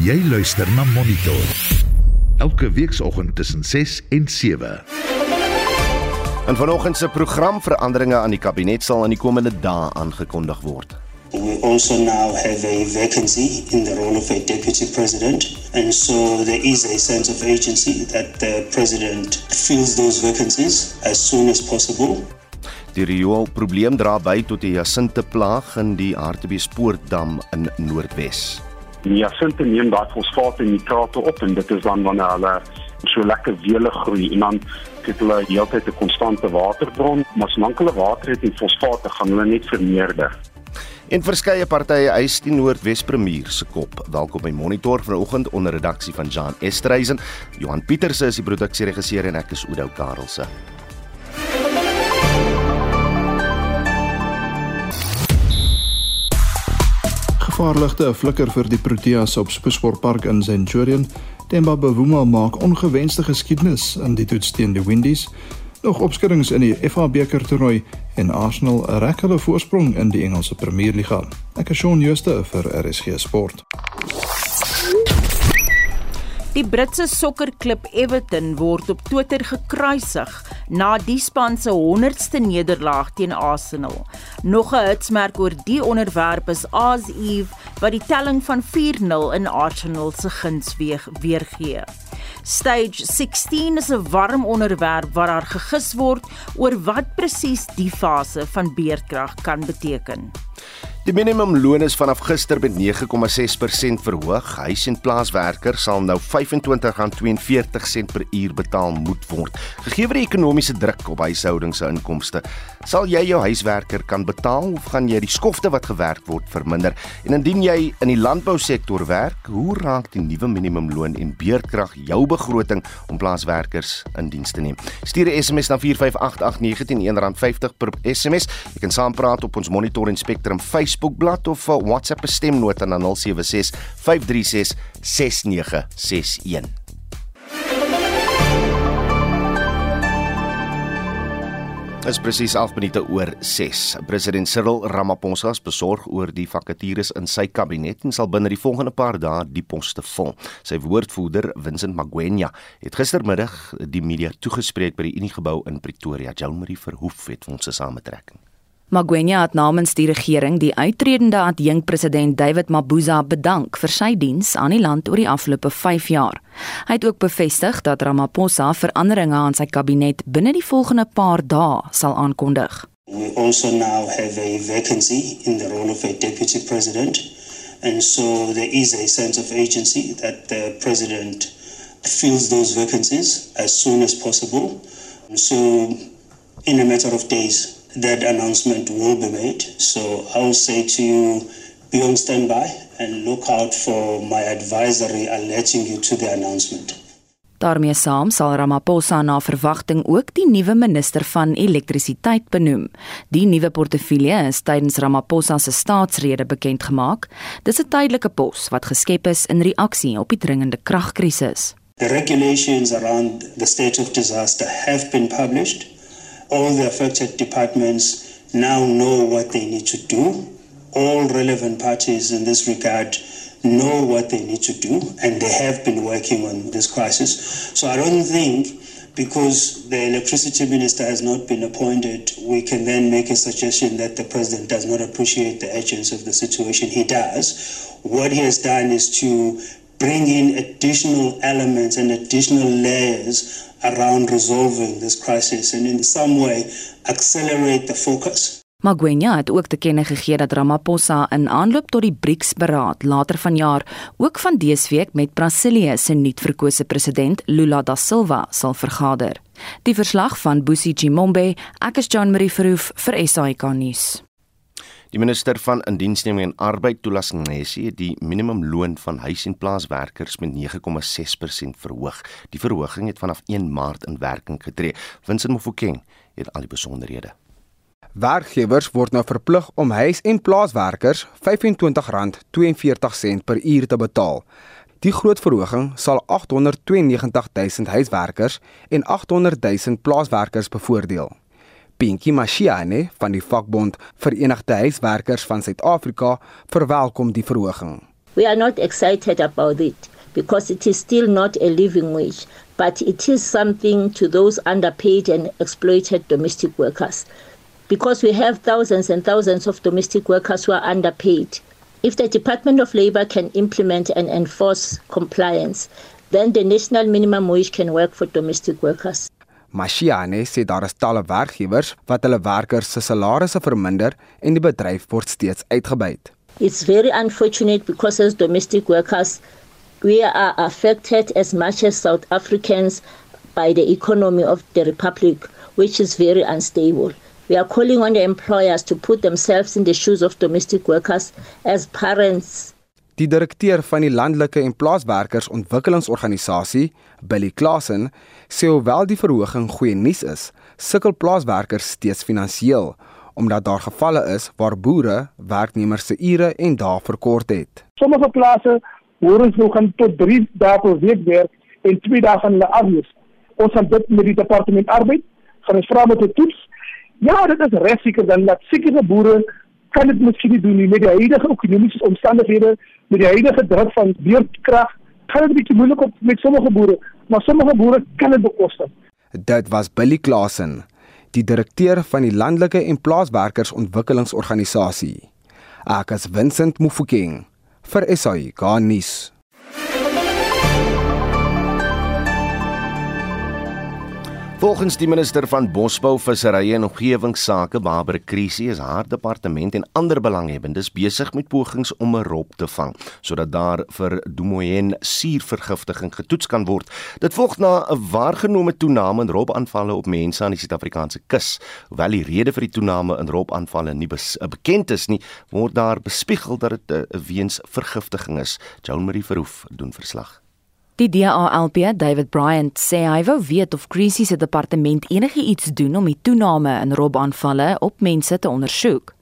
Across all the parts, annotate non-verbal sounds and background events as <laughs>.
Jy luister na Monitor. Elke weekoggend tussen 6 en 7. En vanoggend se programveranderinge aan die kabinet sal in die komende dae aangekondig word. We also now have a vacancy in the role of a deputy president, and so there is a sense of agency that the president fills those vacancies as soon as possible. Die rioolprobleem dra by tot die Jacinthe plaag in die Hartbeespoortdam in Noordwes. Jacinthe neem daai fosfaat en nitrate op en dit is dan wanneer hulle so lekker wele groei en dan het hulle heeltyd 'n konstante waterbron, maar solank hulle water het en fosfaat, gaan hulle net vermeerder. En verskeie partye eis die Noordwes Premier se kop. Welkom by Monitor vanoggend onder redaksie van Jan Estreisen. Johan Pieterse is die produksieregisseur en ek is Oudo Karelse. Gevaarligte flikker vir die Proteas op Spitsportpark in Centurion. Themba Bavuma maak ongewenste geskiedenis in die toets teen die Windies. Nog opskuddings in die FA beker toernooi en Arsenal rek hulle voorsprong in die Engelse Premier Liga. Ek is Shaun Schuster vir RSG Sport. Die Britse sokkerklub Everton word op Twitter gekruisig na die span se 100ste nederlaag teen Arsenal. Nog 'n hitsmerk oor die onderwerp is AS Eve wat die telling van 4-0 in Arsenal se guns weer weergee. Stage 16 is 'n warm onderwerp waar daar gegis word oor wat presies die fase van beerdkrag kan beteken. Die minimumloon is vanaf gister met 9,6% verhoog. Huis- en plaaswerkers sal nou R25.42 per uur betaal moet word. Gegee die ekonomiese druk op huishoudings se inkomste, sal jy jou huiswerker kan betaal of gaan jy die skofte wat gewerk word verminder? En indien jy in die landbousektor werk, hoe raak die nuwe minimumloon en beurtkrag jou begroting om plaaswerkers in diens te neem? Stuur 'n SMS na 45889 R1.50 per SMS. Jy kan saampraat op ons Monitor en Spectrum Facebook Facebookblad of 'n uh, WhatsApp stemnota na 076 536 6961. Dis presies 11 minute oor 6. President Cyril Ramaphosa is besorg oor die vakatures in sy kabinet en sal binne die volgende paar dae die poste vul. Sy woordvoerder, Vincent Magwenya, het gistermiddag die media toegespreek by die Uniegebou in Pretoria. Joan Marie Verhoef het ons se sametrekking. Magwenya het namens die regering die uitredende adjunkpresident David Mabuza bedank vir sy diens aan die land oor die afgelope 5 jaar. Hy het ook bevestig dat Ramaphosa veranderinge aan sy kabinet binne die volgende paar dae sal aankondig. We also now have a vacancy in the role of a deputy president and so there is a sense of agency that the president fills those vacancies as soon as possible. So in a matter of days that announcement will be made. So I will say to you, be on standby and look out for my advisory alerting you to the announcement. daarmee saam sal Ramaphosa na verwagting ook die nuwe minister van elektrisiteit benoem. Die nuwe portefeulje is tydens Ramaphosa se staatsrede bekend gemaak. Dis 'n tydelike pos wat geskep is in reaksie op die dringende kragkrisis. The regulations around the state of disaster have been published. All the affected departments now know what they need to do. All relevant parties in this regard know what they need to do, and they have been working on this crisis. So I don't think because the electricity minister has not been appointed, we can then make a suggestion that the president does not appreciate the urgency of the situation. He does. What he has done is to bring in additional elements and additional layers around resolving this crisis and in some way accelerate the focus. Magwenya het ook te kenne gegee dat Ramaphosa in aanloop tot die BRICS-beraad later vanjaar ook van dese week met Brasilië se nuutverkose president Lula da Silva sal vergader. Die verslag van Busi Chimombe, ek is Jean Marie Verhoef vir SAK nuus. Die minister van Indiensneming en Arbeid, Tulas Ngesi, het die minimumloon van huis- en plaaswerkers met 9,6% verhoog. Die verhoging het vanaf 1 Maart in werking getree. Vincent Mofokeng het al die besonderhede. Werkgewers word nou verplig om huis- en plaaswerkers R25.42 per uur te betaal. Die groot verhoging sal 892 000 huiswerkers en 800 000 plaaswerkers bevoordeel. Pinky Mashiane van die vakbond Verenigde Huiswerkers van Suid-Afrika verwelkom die verhoging. We are not excited about it because it is still not a living wage, but it is something to those underpaid and exploited domestic workers. Because we have thousands and thousands of domestic workers who are underpaid. If the Department of Labor can implement and enforce compliance, then the national minimum wage can work for domestic workers. Mashiane sê daar is talle werkgewers wat hulle werkers se salarisse verminder en die bedryf word steeds uitgebuit. It's very unfortunate because as domestic workers we are affected as much as South Africans by the economy of the republic which is very unstable. We are calling on the employers to put themselves in the shoes of domestic workers as parents Die direkteur van die landelike en plaaswerkers ontwikkelingsorganisasie, Billy Klasen, sê hoewel die verhoging goeie nuus is, sukkel plaaswerkers steeds finansiëel omdat daar gevalle is waar boere werknemers se ure en dae verkort het. Sommige plase hoor ons nog aan tot 3 dae per week werk en 2 dae van hulle afwees. Ons gaan dit met die departement arbeid gaan vra met 'n toets. Ja, dit is regseker dan dat sekere boere kan dit miskien nie doen nie met die huidige ekonomiese omstandighede, met die huidige druk van beurtkrag. Gaan dit 'n bietjie moeilik op met sommige boere, maar sommige boere kan dit bekostig. Dit was Billy Klasen, die direkteur van die landelike en plaaswerkers ontwikkelingsorganisasie. Ek is Vincent Mufokeng vir SAI Garnis. Volgens die minister van Bosbou, Visserye en Omgewingsake, Barbara Krisi, is haar departement en ander belanghebbendes besig met pogings om 'n rob te vang sodat daar vir Dumoyen suurvergiftiging getoets kan word. Dit volg na 'n waargenome toename in robaanvalle op mense aan die Suid-Afrikaanse kus. Hoewel die rede vir die toename in robaanvalle nie bekend is nie, word daar bespiegel dat dit 'n weens vergiftiging is. Joan Marie Verhoef doen verslag. Die DALP, David Bryant, sê hy wou weet of Creasy se departement enigiets doen om die toename in robaanvalle op mense te ondersoek.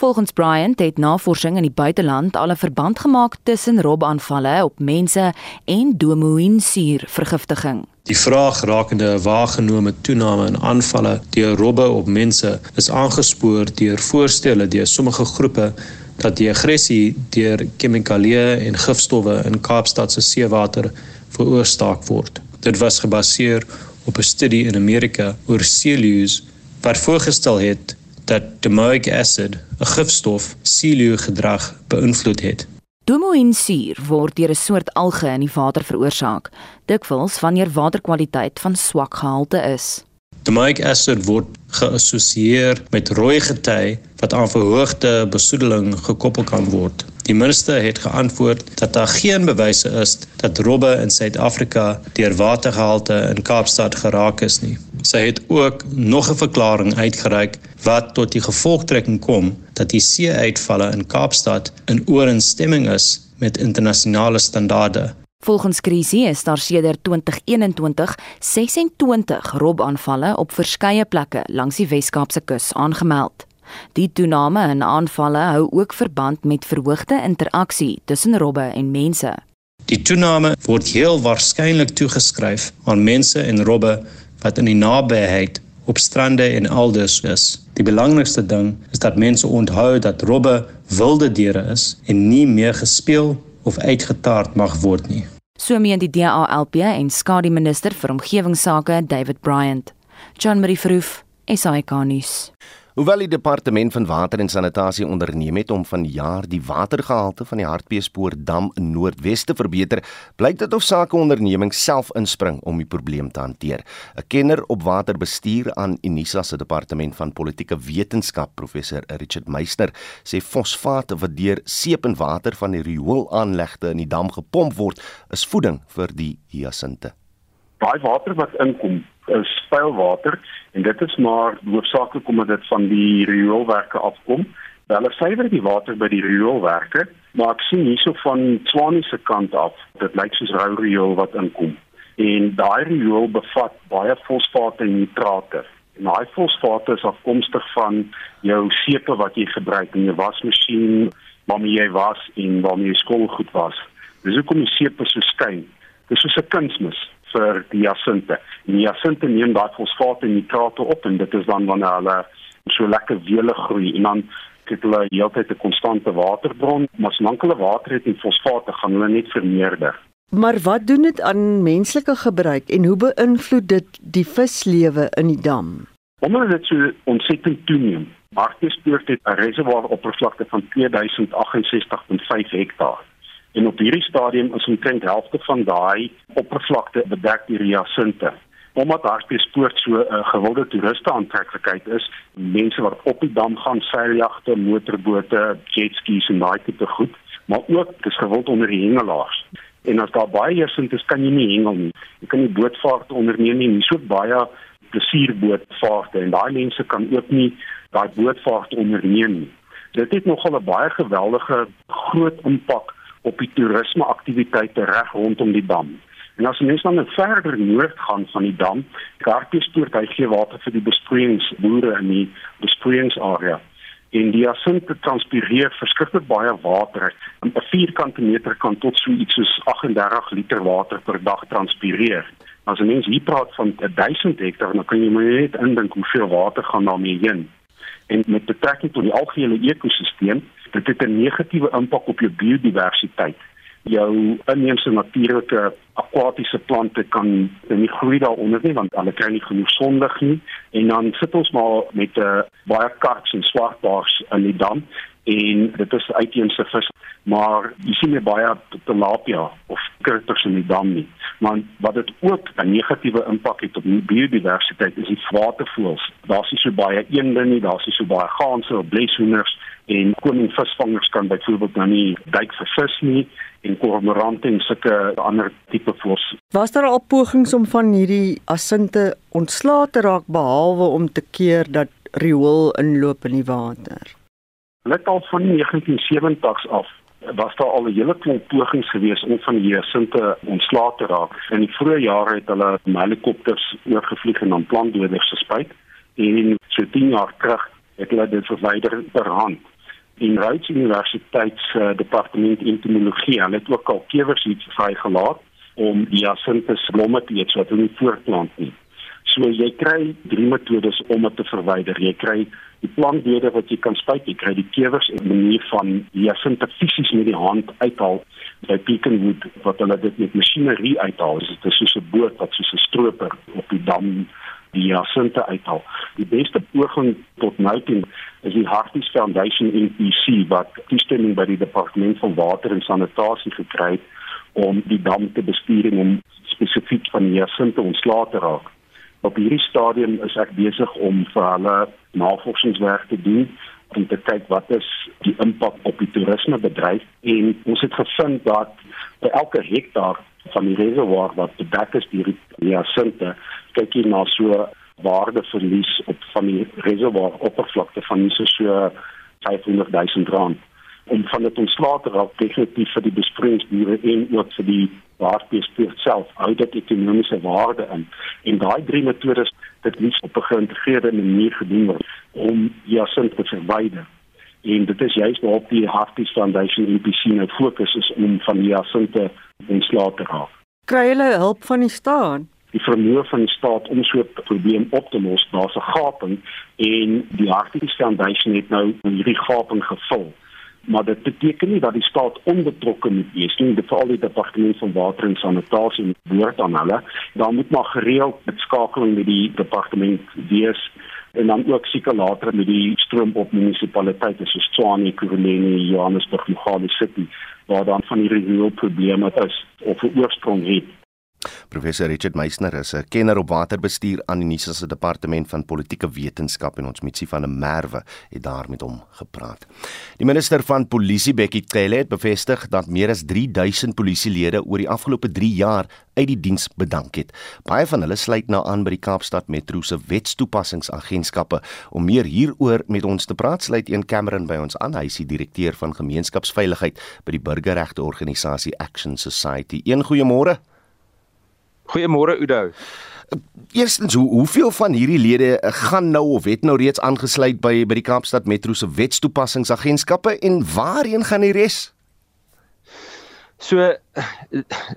Volgens Bryant het navorsing in die buiteland al 'n verband gemaak tussen robaanvalle op mense en domoïnsuur vergiftiging. Die vraag rakende 'n waargenome toename in aanvalle deur robbe op mense is aangespoor deur voorstelle deur sommige groepe dat die aggressie deur chemikalieë en gifstowwe in Kaapstad se seewater veroorsaak word. Dit was gebaseer op 'n studie in Amerika oor seeluws wat voorgestel het dat domoic acid, 'n gifstof, seeluw gedrag beïnvloed het. Domoïnsuur word deur 'n soort alge in die water veroorsaak, dikwels wanneer waterkwaliteit van swak gehalte is. Domoic acid word geassosieer met rooi gety wat aan verhoogde besoedeling gekoppel kan word. Die minister het geantwoord dat daar geen bewyse is dat robbe in Suid-Afrika deur watergehalte in Kaapstad geraak is nie. Sy het ook nog 'n verklaring uitgereik wat tot die gevolgtrekking kom dat die see-uitvalle in Kaapstad in ooreenstemming is met internasionale standaarde. Volgens Krisie is daar sedert 2021 26 robaanvalle op verskeie plekke langs die Wes-Kaapse kus aangemeld. Die toename in aanvalle hou ook verband met verhoogde interaksie tussen robbe en mense. Die toename word heel waarskynlik toegeskryf aan mense en robbe wat in die nabyheid op strande en alders is. Die belangrikste ding is dat mense onthou dat robbe wilde diere is en nie meer gespeel of uitgetaard mag word nie. So meen die DALP en skadu minister vir omgewingsake David Bryant. John Marie Verhoef, SAK nuus. Hoewel die departement van water en sanitasie onderneem het om vanjaar die watergehalte van die Hartbeespoort dam in Noordwes te verbeter, blyk dit of sake onderneming self inspring om die probleem te hanteer. 'n Kenner op waterbestuur aan Unisa se departement van politieke wetenskap, professor Richard Meisner, sê fosfaat wat deur seep en water van die rioolaanlegte in die dam gepomp word, is voeding vir die hyasinte. Daai water wat inkom, is speilwater en dit is maar hoofsaaklik omdat dit van die rioolwerke afkom. Hulle suiwer die water by die rioolwerke, maar ek sien hierso van Swanie se kant af, dit lyk soos rou riool wat inkom. En daai riool bevat baie fosfaat en nitrate. En daai fosfaat is afkomstig van jou seepe wat jy gebruik in jou wasmasjien, waarmee jy was en waarmee jy skoolgoed was. Dis hoekom die seepe so skyn. Dis soos 'n kunsmis vir die jasinte. Die jasinte neem daai fosfaat en nitrate op en dit is dan wanneer hulle so lekker wele groei en dan het hulle heeltyd 'n konstante waterbron, maar solank hulle water het en fosfate gaan hulle net vermeerder. Maar wat doen dit aan menslike gebruik en hoe beïnvloed dit die vislewe in die dam? Omdat dit so ontsettend toeneem, Hartbeespoort het 'n reservoir oppervlakte van 2068.5 hektaar. En op hierdie stadium is omtrent helfte van daai oppervlakte bedek deur hyacinte. Omdat Hartbeespoort so 'n uh, gewilde toeriste aantreklikheid is, mense wat op die dam gaan seiljagte, motorbote, jetskis en daai tipe goed, maar ook dis gewild onder die hengelaars. En as daar baie hyacinte is, kan jy nie hengel nie. Jy kan nie bootvaart onderneem nie, nie so baie plesierbootvaarte en daai mense kan ook nie daai bootvaart onderneem nie. Dit het nogal 'n baie geweldige groot impak op die toerisme aktiwiteite reg rondom die dam. En as mens dan verder noord gaan van die dam, Karpiespoort hy gee water vir die besproeiingsboere in die besproeiingsarea. En die asinte transpireer verskriklik baie water. 'n Vierkante meter kan tot so iets soos 38 liter water per dag transpireer. As mens hier praat van 1000 hektaar, dan kan jy maar net indink hoeveel water gaan daarmee heen. En met betrekking tot die algehele ekosisteem, dit het 'n negatiewe impak op jou biodiversiteit. Jou inheemse natuurlike akwatiese plante kan nie groei daaronder nie want hulle kry nie genoeg sonlig nie. En dan sit ons maar met 'n uh, baie karps en swartbaars in die dam en dit is uitheemse vis. Maar jy sien nie baie tilapia of kurters in die dam nie. Maar wat dit ook 'n negatiewe impak het op die biodiversiteit is die watervoëls. Daar's nie so baie eende nie daar's nie so baie ganse of bleshoenders en koningvisvangers kan byvoorbeeld nou nie duik vir vis nie en kormorante en sulke ander tipe voëls. Was daar al pogings om van hierdie asinte ontslae te raak behalwe om te keer dat riool inloop in die water? Net al van die 1970s af was daar al 'n hele klomp pogings gewees om van die asinte ontslae te raak. In die vroeë jare het hulle helikopters oorgevlieg en dan plantdoders gespuit en so 10 jaar terug het hulle dit verwyder per hand die Rhodes Universiteit se uh, departement entomologie hulle het ook al kewers iets vrygelaat om die asintes blomme te eet sodat hulle voortplant nie. So jy kry drie metodes om dit te verwyder. Jy kry die plantdode wat jy kan spuit, jy kry die kewers en 'n manier van die asinte fisies met die hand uithaal by Beaconwood wat hulle dit met masjinerie uithaal. Dit is soos 'n boot wat soos 'n stroper op die dam die asinte uithaal. Die beste poging tot nou toe is die Harties Foundation in BC wat toestemming by die departement van water en sanitasie gekry het om die dam te bestuur en om spesifiek van die asinte ontslae te raak. Op hierdie stadium is ek besig om vir hulle navorsingswerk te doen om te kyk wat is die impak op die toerismebedryf en ons het gevind dat by elke hektaar van die reservoir wat bedek is deur die asinte kyk jy na so waardeverlies op van die reservoir oppervlakte van so so 500 000 rand. Om van dit ontslae te raak definitief vir die besproeiingsbure en ook vir die waardebestuur self hou dit ekonomiese waarde in. En daai drie metodes dit liefs op 'n geïntegreerde manier gedoen word om jasint te verwyder. En dit is juist waarop die Harties Foundation EPC nou fokus is om van die jasinte ontslae te raak kry hulle hulp van die staat die vermoë van die staat om so 'n probleem op te los. Daar's 'n gaping en die Hartbees Foundation het nou hierdie gaping gevul. Maar dit beteken nie dat die staat onbetrokke moet wees nie. Dit val die departement van water en sanitasie moet behoort aan hulle. Daar moet maar gereeld met skakeling met die departement wees en dan ook seker later met die stroom op munisipaliteite soos Tshwane, Kuruleni, Johannesburg, Mogale City waar dan van hierdie reël probleme is of 'n oorsprong het Professor Richard Meisner is 'n kenner op waterbestuur aan die Unisa se departement van politieke wetenskap en ons mitsie van 'n Merwe het daar met hom gepraat. Die minister van Polisie Bekkie Cele het bevestig dat meer as 3000 polisielede oor die afgelope 3 jaar uit die diens bedank het. Baie van hulle sluit nou aan by die Kaapstad Metro se wetstoepassingsagentskappe. Om meer hieroor met ons te praat, sluit een Cameron by ons aan. Hy is die direkteur van gemeenskapsveiligheid by die burgerregte organisasie Action Society. Een goeiemôre. Goeiemôre Udo. Eerstens, hoe, hoeveel van hierdie lede gaan nou of het nou reeds aangesluit by by die Kaapstad Metro se wetstoepassingsagentskappe en waarheen gaan die res? So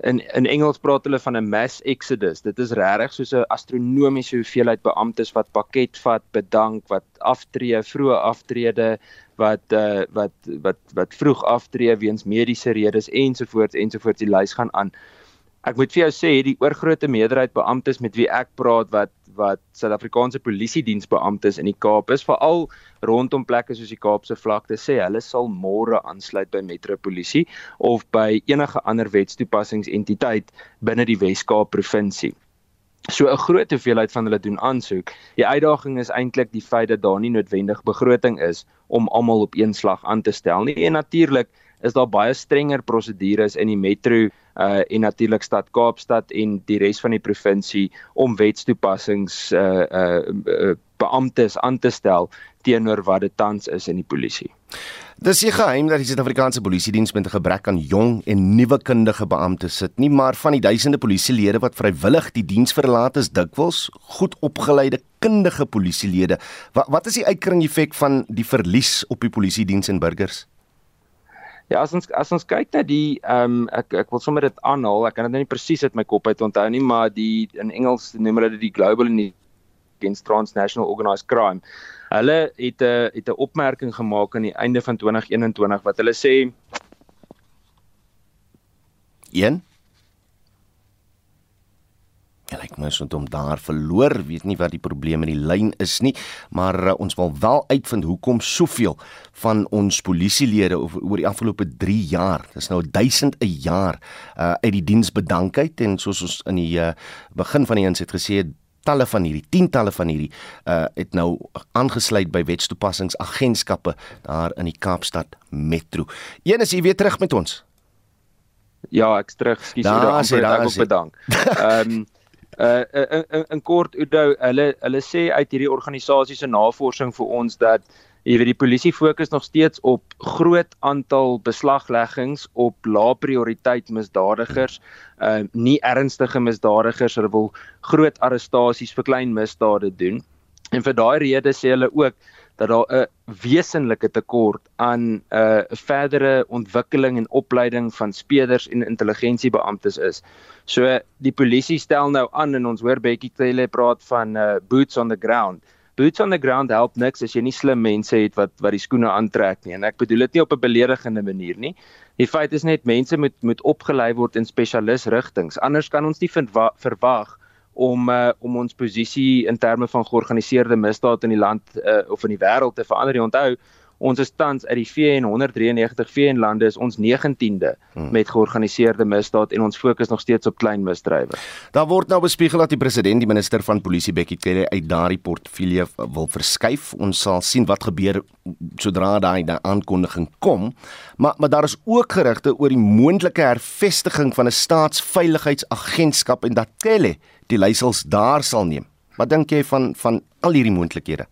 in in Engels praat hulle van 'n mass exodus. Dit is regtig soos 'n astronomiese hoeveelheid beamptes wat pakket vat, bedank, wat aftree, vroeë aftrede, wat uh wat wat wat vroeg aftree weens mediese redes ensovoorts ensovoorts die lys gaan aan. Ek moet vir jou sê die oorgrootste meerderheid beamptes met wie ek praat wat wat Suid-Afrikaanse polisie diensbeamptes in die Kaap is, veral rondom plekke soos die Kaapse vlakte sê hulle sal môre aansluit by Metropolisie of by enige ander wetstoepassingsentiteit binne die Wes-Kaap provinsie. So 'n groot hoeveelheid van hulle doen aansoek. Die uitdaging is eintlik die feit dat daar nie noodwendig begroting is om almal op een slag aan te stel nie. En natuurlik is daar baie strenger prosedures in die metro uh en natuurlik stad Kaapstad en die res van die provinsie om wetstoepassings uh uh, uh beamptes aan te stel teenoor wat dit tans is in die polisie. Dis nie geheim dat die Suid-Afrikaanse Polisie diens met 'n gebrek aan jong en nuwe kundige beamptes sit nie, maar van die duisende polisielede wat vrywillig die diens verlaat is dikwels goed opgeleide kundige polisielede. Wat wat is die uitkring effek van die verlies op die polisie diens en burgers? Ja, as ons as ons kyk na die ehm um, ek ek wil sommer dit aanhaal. Ek kan dit nou nie presies uit my kop uit onthou nie, maar die in Engels noem hulle dit die Global Against Transnational Organized Crime. Hulle het 'n het 'n opmerking gemaak aan die einde van 2021 wat hulle sê 1 Ja, ek moet net om daar verloor, weet nie wat die probleem in die lyn is nie, maar uh, ons wil wel uitvind hoekom soveel van ons polisielede oor, oor die afgelope 3 jaar, dis nou 1000 'n jaar, uh, uit die diens bedankheid en soos ons in die uh, begin van die inset gesê het talle van hierdie tientalle van hierdie uh het nou aangesluit by wetstoepassingsagentskappe daar in die Kaapstad Metro. Een is hier weer terug met ons. Ja, ek's terug. Skus, ek wil bedank. Ehm um, <laughs> uh in, in, in kort Udo hulle hulle sê uit hierdie organisasie se navorsing vir ons dat jy weet die polisie fokus nog steeds op groot aantal beslagleggings op lae prioriteit misdadigers. Uh nie ernstige misdadigers hulle wil groot arrestasies vir klein misdade doen. En vir daai rede sê hulle ook dat daar 'n wesenlike tekort aan 'n uh, verdere ontwikkeling en opleiding van speders en intelligensiebeamptes is. So die polisie stel nou aan en ons hoor Bekkie Cele praat van uh, boots on the ground. Boots on the ground help niks as jy nie slim mense het wat wat die skoene aantrek nie en ek bedoel dit nie op 'n beledigende manier nie. Die feit is net mense moet moet opgelei word in spesialisrigtinge. Anders kan ons nie verwag om uh, om ons posisie in terme van georganiseerde misdaad in die land uh, of in die wêreld te verander. Jy onthou, ons is tans uit die VN 193 VN lande is ons 19de hmm. met georganiseerde misdaad en ons fokus nog steeds op klein misdrywe. Daar word nou bespiegel dat die president die minister van polisie Bekkie Cele uit daardie portefeulje wil verskuif. Ons sal sien wat gebeur sodra daai aankondiging kom. Maar maar daar is ook gerugte oor die moontlike hervestiging van 'n staatsveiligheidsagentskap en dat Cele die leiersels daar sal neem. Wat dink jy van van al hierdie moontlikhede?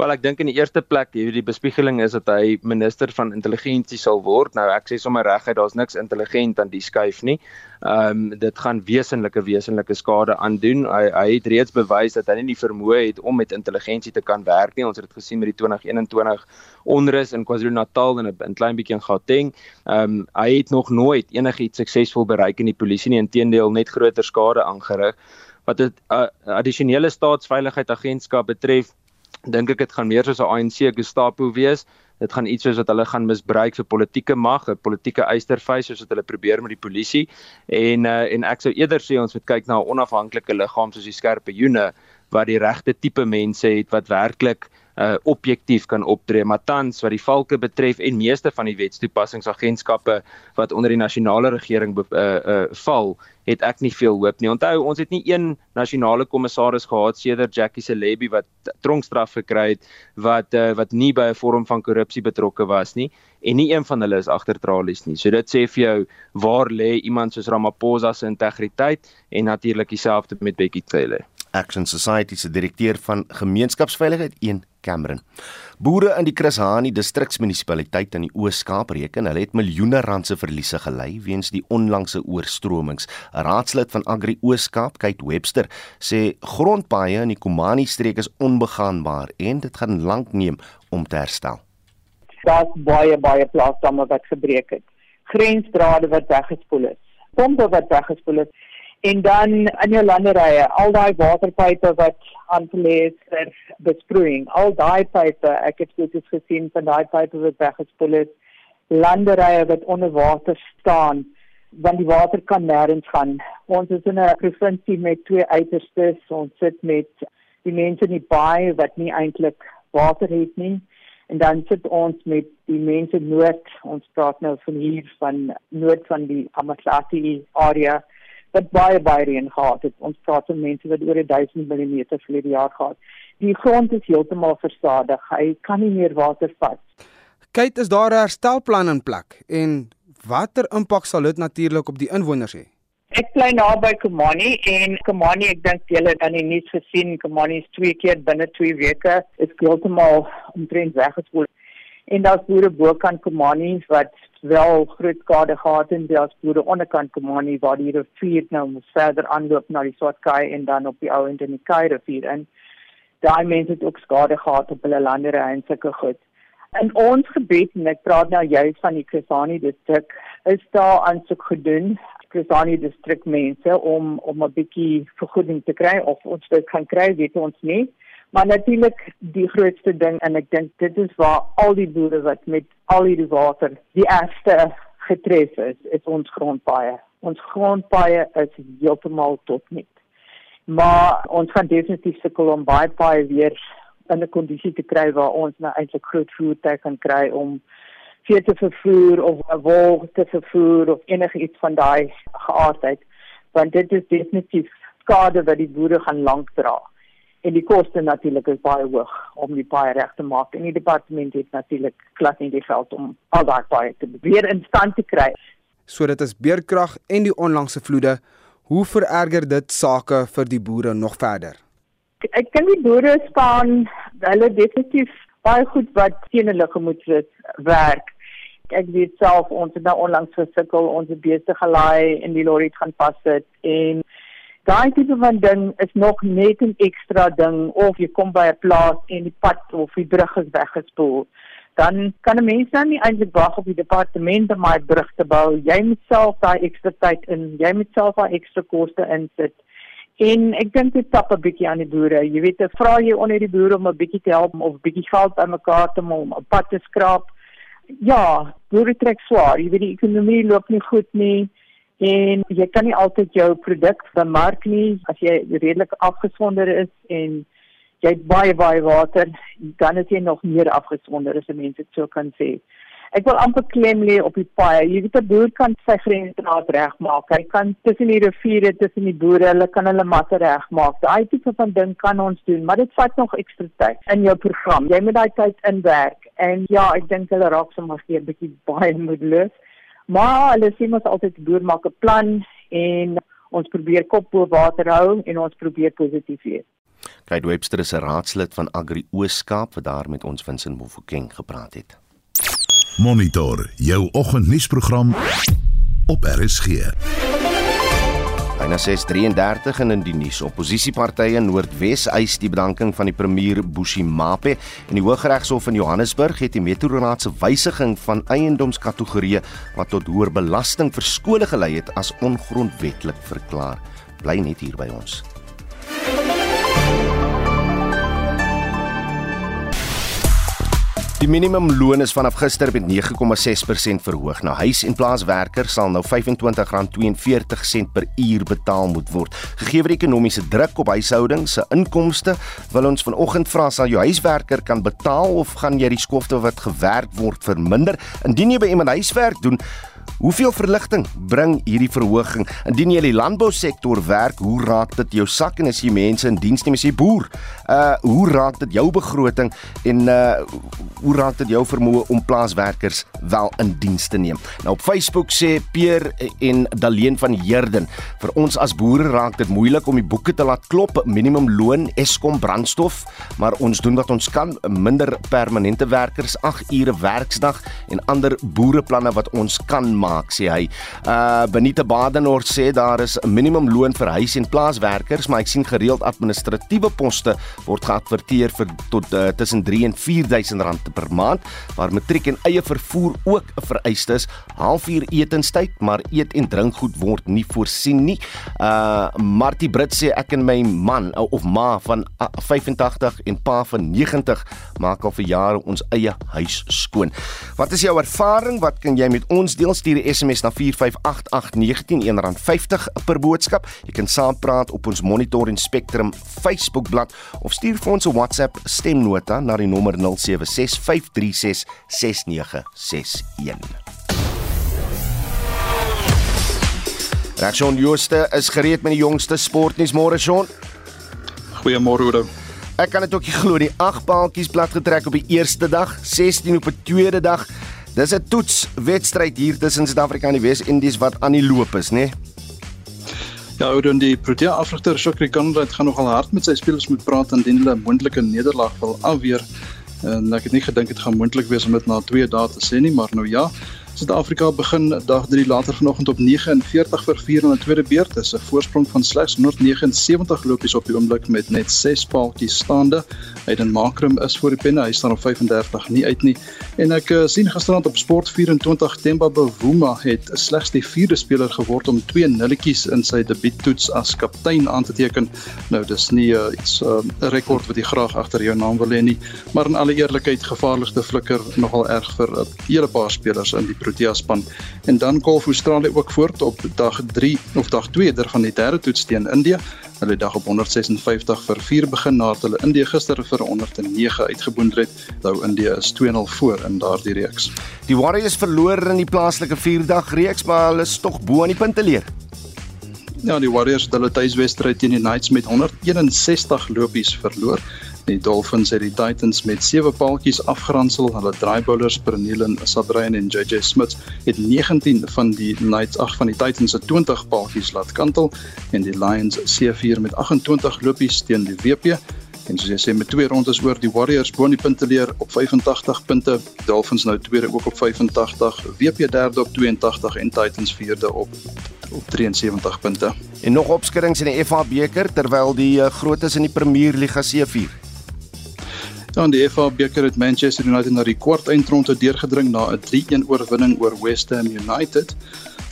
Wel ek dink in die eerste plek hierdie bespiegeling is dat hy minister van intelligensie sal word. Nou ek sê sommer reguit daar's niks intelligent aan die skuif nie. Ehm um, dit gaan wesenlike wesenlike skade aandoen. Hy hy het reeds bewys dat hy nie die vermoë het om met intelligensie te kan werk nie. Ons het dit gesien met die 2021 onrus in KwaZulu-Natal en 'n klein bietjie in Gauteng. Ehm um, hy het nog nooit enigiets suksesvol bereik in die polisie nie. Inteendeel net groter skade aangerig. Wat dit uh, addisionele staatsveiligheidsagentskap betref dink ek dit gaan meer soos 'n ANC Gestapo wees. Dit gaan iets soos wat hulle gaan misbruik vir politieke mag, 'n politieke eysterfys soos wat hulle probeer met die polisie. En uh, en ek sou eerder sê ons moet kyk na 'n onafhanklike liggaam soos die skerpe joene wat die regte tipe mense het wat werklik uh objektief kan optree. Maar tans wat die valke betref en meeste van die wetstoepassingsagentskappe wat onder die nasionale regering uh uh val, het ek nie veel hoop nie. Onthou, ons het nie een nasionale kommissaris gehad sedert Jackie Celebi wat tronkstraf gekry het wat uh wat nie by 'n vorm van korrupsie betrokke was nie en nie een van hulle is agter tralies nie. So dit sê vir jou waar lê iemand soos Ramaphosa se integriteit en natuurlik dieselfde met Bekkie Cele. Action Society se direkteur van gemeenskapsveiligheid 1 Cameron. Boere in die Chris Hani distriksmunisipaliteit in die Oos-Kaap reken hulle het miljoene rand se verliese gely weens die onlangse oorstromings. 'n Raadslid van Agri Oos-Kaap, Kate Webster, sê grondpaaie in die Komani streek is onbegaanbaar en dit gaan lank neem om te herstel. Daar's baie baie plaasdamme wat gebreek het grensdrade wat weggespoel is, pompe wat weggespoel is en dan in jou landerye, al daai waterpype wat aangelê is vir besproeiing, al daai pype, ek het foto's gesien van daai pype wat weggespoel is, landerye wat onder water staan want die water kan nêrens gaan. Ons is in 'n provinsie met twee uiterstes. Ons sit met die mense in die baai wat nie eintlik water het nie. En dan sit ons met die mense noord. Ons praat nou van hier van noord van die Amatlati area wat baie baie reën gehad het. Ons praat van mense wat oor 1000 mm die jaar gehad. Die grond is heeltemal versadig. Hy kan nie meer water vat. Kyk, is daar 'n herstelplan in plek en watter impak sal dit natuurlik op die inwoners hê? Ek bly naby Komani en Komani, ek dink julle het dan nie niks gesien. Komani is twee keer binne 2 weke is heeltemal omtrent weggespoel. En daar's boere bokant Komani wat wel groot skade gehad en daar's boere onderkant Komani waar die rivier nou verder aanloop na die Swartkai en dan op die ou end in die Kai rivier en daai mense het ook skade gehad op hulle landerye en sulke goed. In ons gebied en ek praat nou juist van die Krisani distrik, is daar aansoek gedoen Krisani distrik mense om om 'n bietjie vergoeding te kry of ons dit kan kry, weet ons nie. Maar natuurlik die grootste ding en ek dink dit is waar al die boere wat met al die water die eerste getref is, is ons grondpaaie. Ons grondpaaie is heeltemal tot niet. Maar ons gaan definitief sukkel om baie paaie weer in 'n kondisie te kry waar ons nou eintlik groot voertuie kan kry om vee te vervoer of wol te vervoer of enigiets van daai geaardheid want dit is definitief skade wat die boere gaan lank dra en die koste natuurlik is baie hoog om die paai reg te maak. En die departement het natuurlik glad nie die geld om al daai paai te weer in stand te kry. So dit is beerkrag en die onlangse vloede. Hoe vererger dit sake vir die boere nog verder? Ek dink die boere staan hulle definitief baie goed wat teen hulle gemoed werk. Ek weet self ons het nou onlangs gesukkel ons het besig gelaai en die lorry het gaan pas sit en daai tipe van ding is nog net 'n ekstra ding of jy kom by 'n plaas en die pad of die brug is weggespoel dan kan 'n mens dan nie eintlik wag op die departement om my brug te bou jy moet self daai ekstra tyd in jy moet self daai ekstra koste insit En ek dink dit tap 'n bietjie aan die boere. Jy weet, ek vra jy onder die boere om 'n bietjie te help of 'n bietjie geld bymekaar te maak om 'n pad te skraap. Ja, boere trek swaar. Jy weet die ekonomie loop nie goed nie en jy kan nie altyd jou produk bemark nie as jy redelik afgesonder is en jy het baie baie water, dan is jy nog meer afgesonder as mense so kan sê ek wil amper klem lê op die paai. Jy weet 'n boer kan sy grensdraad regmaak. Hy kan tussen die riviere, tussen die boere, hulle kan hulle matte regmaak. Daai tipe van ding kan ons doen, maar dit vat nog ekstra tyd in jou program. Jy moet daai tyd inwerk. En ja, ek dink hulle raak sommer 'n bietjie baie moedeloos. Maar hulle sê mos altyd boer maak 'n plan en ons probeer kop bo water hou en ons probeer positief wees. Kate Webster is 'n raadslid van Agri Ooskaap wat daar met ons Vincent Mofokeng gepraat het. Monitor jou oggendnuusprogram op RSG. Byna 6:33 in in die nuus. Opposisiepartye in Noordwes eis die bedanking van die premier Bushimape en die Hooggeregshof in Johannesburg het die metroraad se wysiging van eiendomskategorieë wat tot hoër belasting vir skole gelei het as ongrondwettig verklaar. Bly net hier by ons. Die minimumloon is vanaf gister met 9,6% verhoog. Nou huis- en plaaswerkers sal nou R25.42 per uur betaal moet word. Gegee die ekonomiese druk op huishoudings se inkomste, wil ons vanoggend vra sal jou huiswerker kan betaal of gaan jy die skofte wat gewerk word verminder? Indien jy by iemand huiswerk doen, Hoeveel verligting bring hierdie verhoging? Indien jy in die landbousektor werk, hoe raak dit jou sak en as jy mense in diens neem as jy boer? Uh hoe raak dit jou begroting en uh hoe raak dit jou vermoë om plaaswerkers wel in diens te neem? Nou op Facebook sê Peer en Daleen van Heerden, vir ons as boere raak dit moeilik om die boeke te laat klop, minimum loon, Eskom brandstof, maar ons doen wat ons kan, minder permanente werkers, 8 ure werksdag en ander boereplanne wat ons kan maak sê hy. Uh Benita Badenhorst sê daar is 'n minimumloon vir huis- en plaaswerkers, maar ek sien gereeld administratiewe poste word geadverteer vir tot uh, tussen 3 en 4000 rand per maand, waar matriek en eie vervoer ook 'n vereiste is. Halfuur etenstyd, maar eet en drinkgoed word nie voorsien nie. Uh Martie Brits sê ek en my man of ma van 85 en pa van 90 maak al vir jare ons eie huis skoon. Wat is jou ervaring? Wat kan jy met ons deel? Stuur 'n SMS na 4588919 R50 per boodskap. Jy kan saampraat op ons Monitor en Spectrum Facebookblad of stuur vir ons 'n WhatsApp stemnota na die nommer 0765366961. Reaksie Jooste is gereed met die jongste sportnuus môre Sean. Goeiemôre Oudo. Ek kan dit ook nie glo die 8 paaltjies plat getrek op die eerste dag, 16 op die tweede dag. Dis 'n toetswedstryd hier tussen Suid-Afrika en die Wes-Indies wat aan die loop is, né? Ja, Oudo, die Protea afrigter Shukri Conrad gaan nogal hard met sy spelers moet praat indien hulle 'n moontlike nederlaag wil afweer. En ek het nie gedink dit gaan moontlik wees om dit na 2 dae te sê nie, maar nou ja. Suid-Afrika begin dag 3 later vanoggend op 49 vir 4 in die tweede beurt. Dis 'n voorsprong van slegs 179 lopies op die oomblik met net 6 paaltjies staande. Hayden Makrum is voor die penne. Hy staan op 35 nie uit nie. En ek uh, sien gisterand op Sport 24 Temba Bavuma het slegs die vierde speler geword om twee nulletjies in sy debuuttoets as kaptein aan te teken. Nou dis nie uh, iets 'n uh, rekord wat jy graag agter jou naam wil hê nie, maar in alle eerlikheid gevaarligste flikker nogal erg vir 'n uh, hele paar spelers in die Protea span. En dan golf Australië ook voort op dag 3 of dag 2 der van die derde toets teen India. Hulle dag op 156 vir 4 begin nadat hulle Indië gister vir 109 uitgeboonder het. Nou Indië is 2-0 voor in daardie reeks. Die Warriors verloor in die plaaslike 4-dag reeks, maar hulle is tog bo aan die punte leer. Ja, die Warriors het hulle tuiswedstryd teen die Knights met 161 lopies verloor. Die Dolphins het die Titans met 7 paaltjies afgeransel. Hulle draaibowlers Pernille Sabrine en JJ Smith het 19 van die Knights ag van die Titans se 20 paaltjies laat kantel en die Lions C4 met 28 lopies teen die WP. En soos jy sê met twee rondes oor die Warriors bo in die punte leer op 85 punte, Dolphins nou tweede ook op 85, WP derde op 82 en Titans vierde op op 73 punte. En nog opskrings in die FA beker terwyl die uh, grootes in die Premier Liga C4 In die FA beker het Manchester United na die kwart eindronde deurgedring na 'n 3-1 oorwinning oor West Ham United.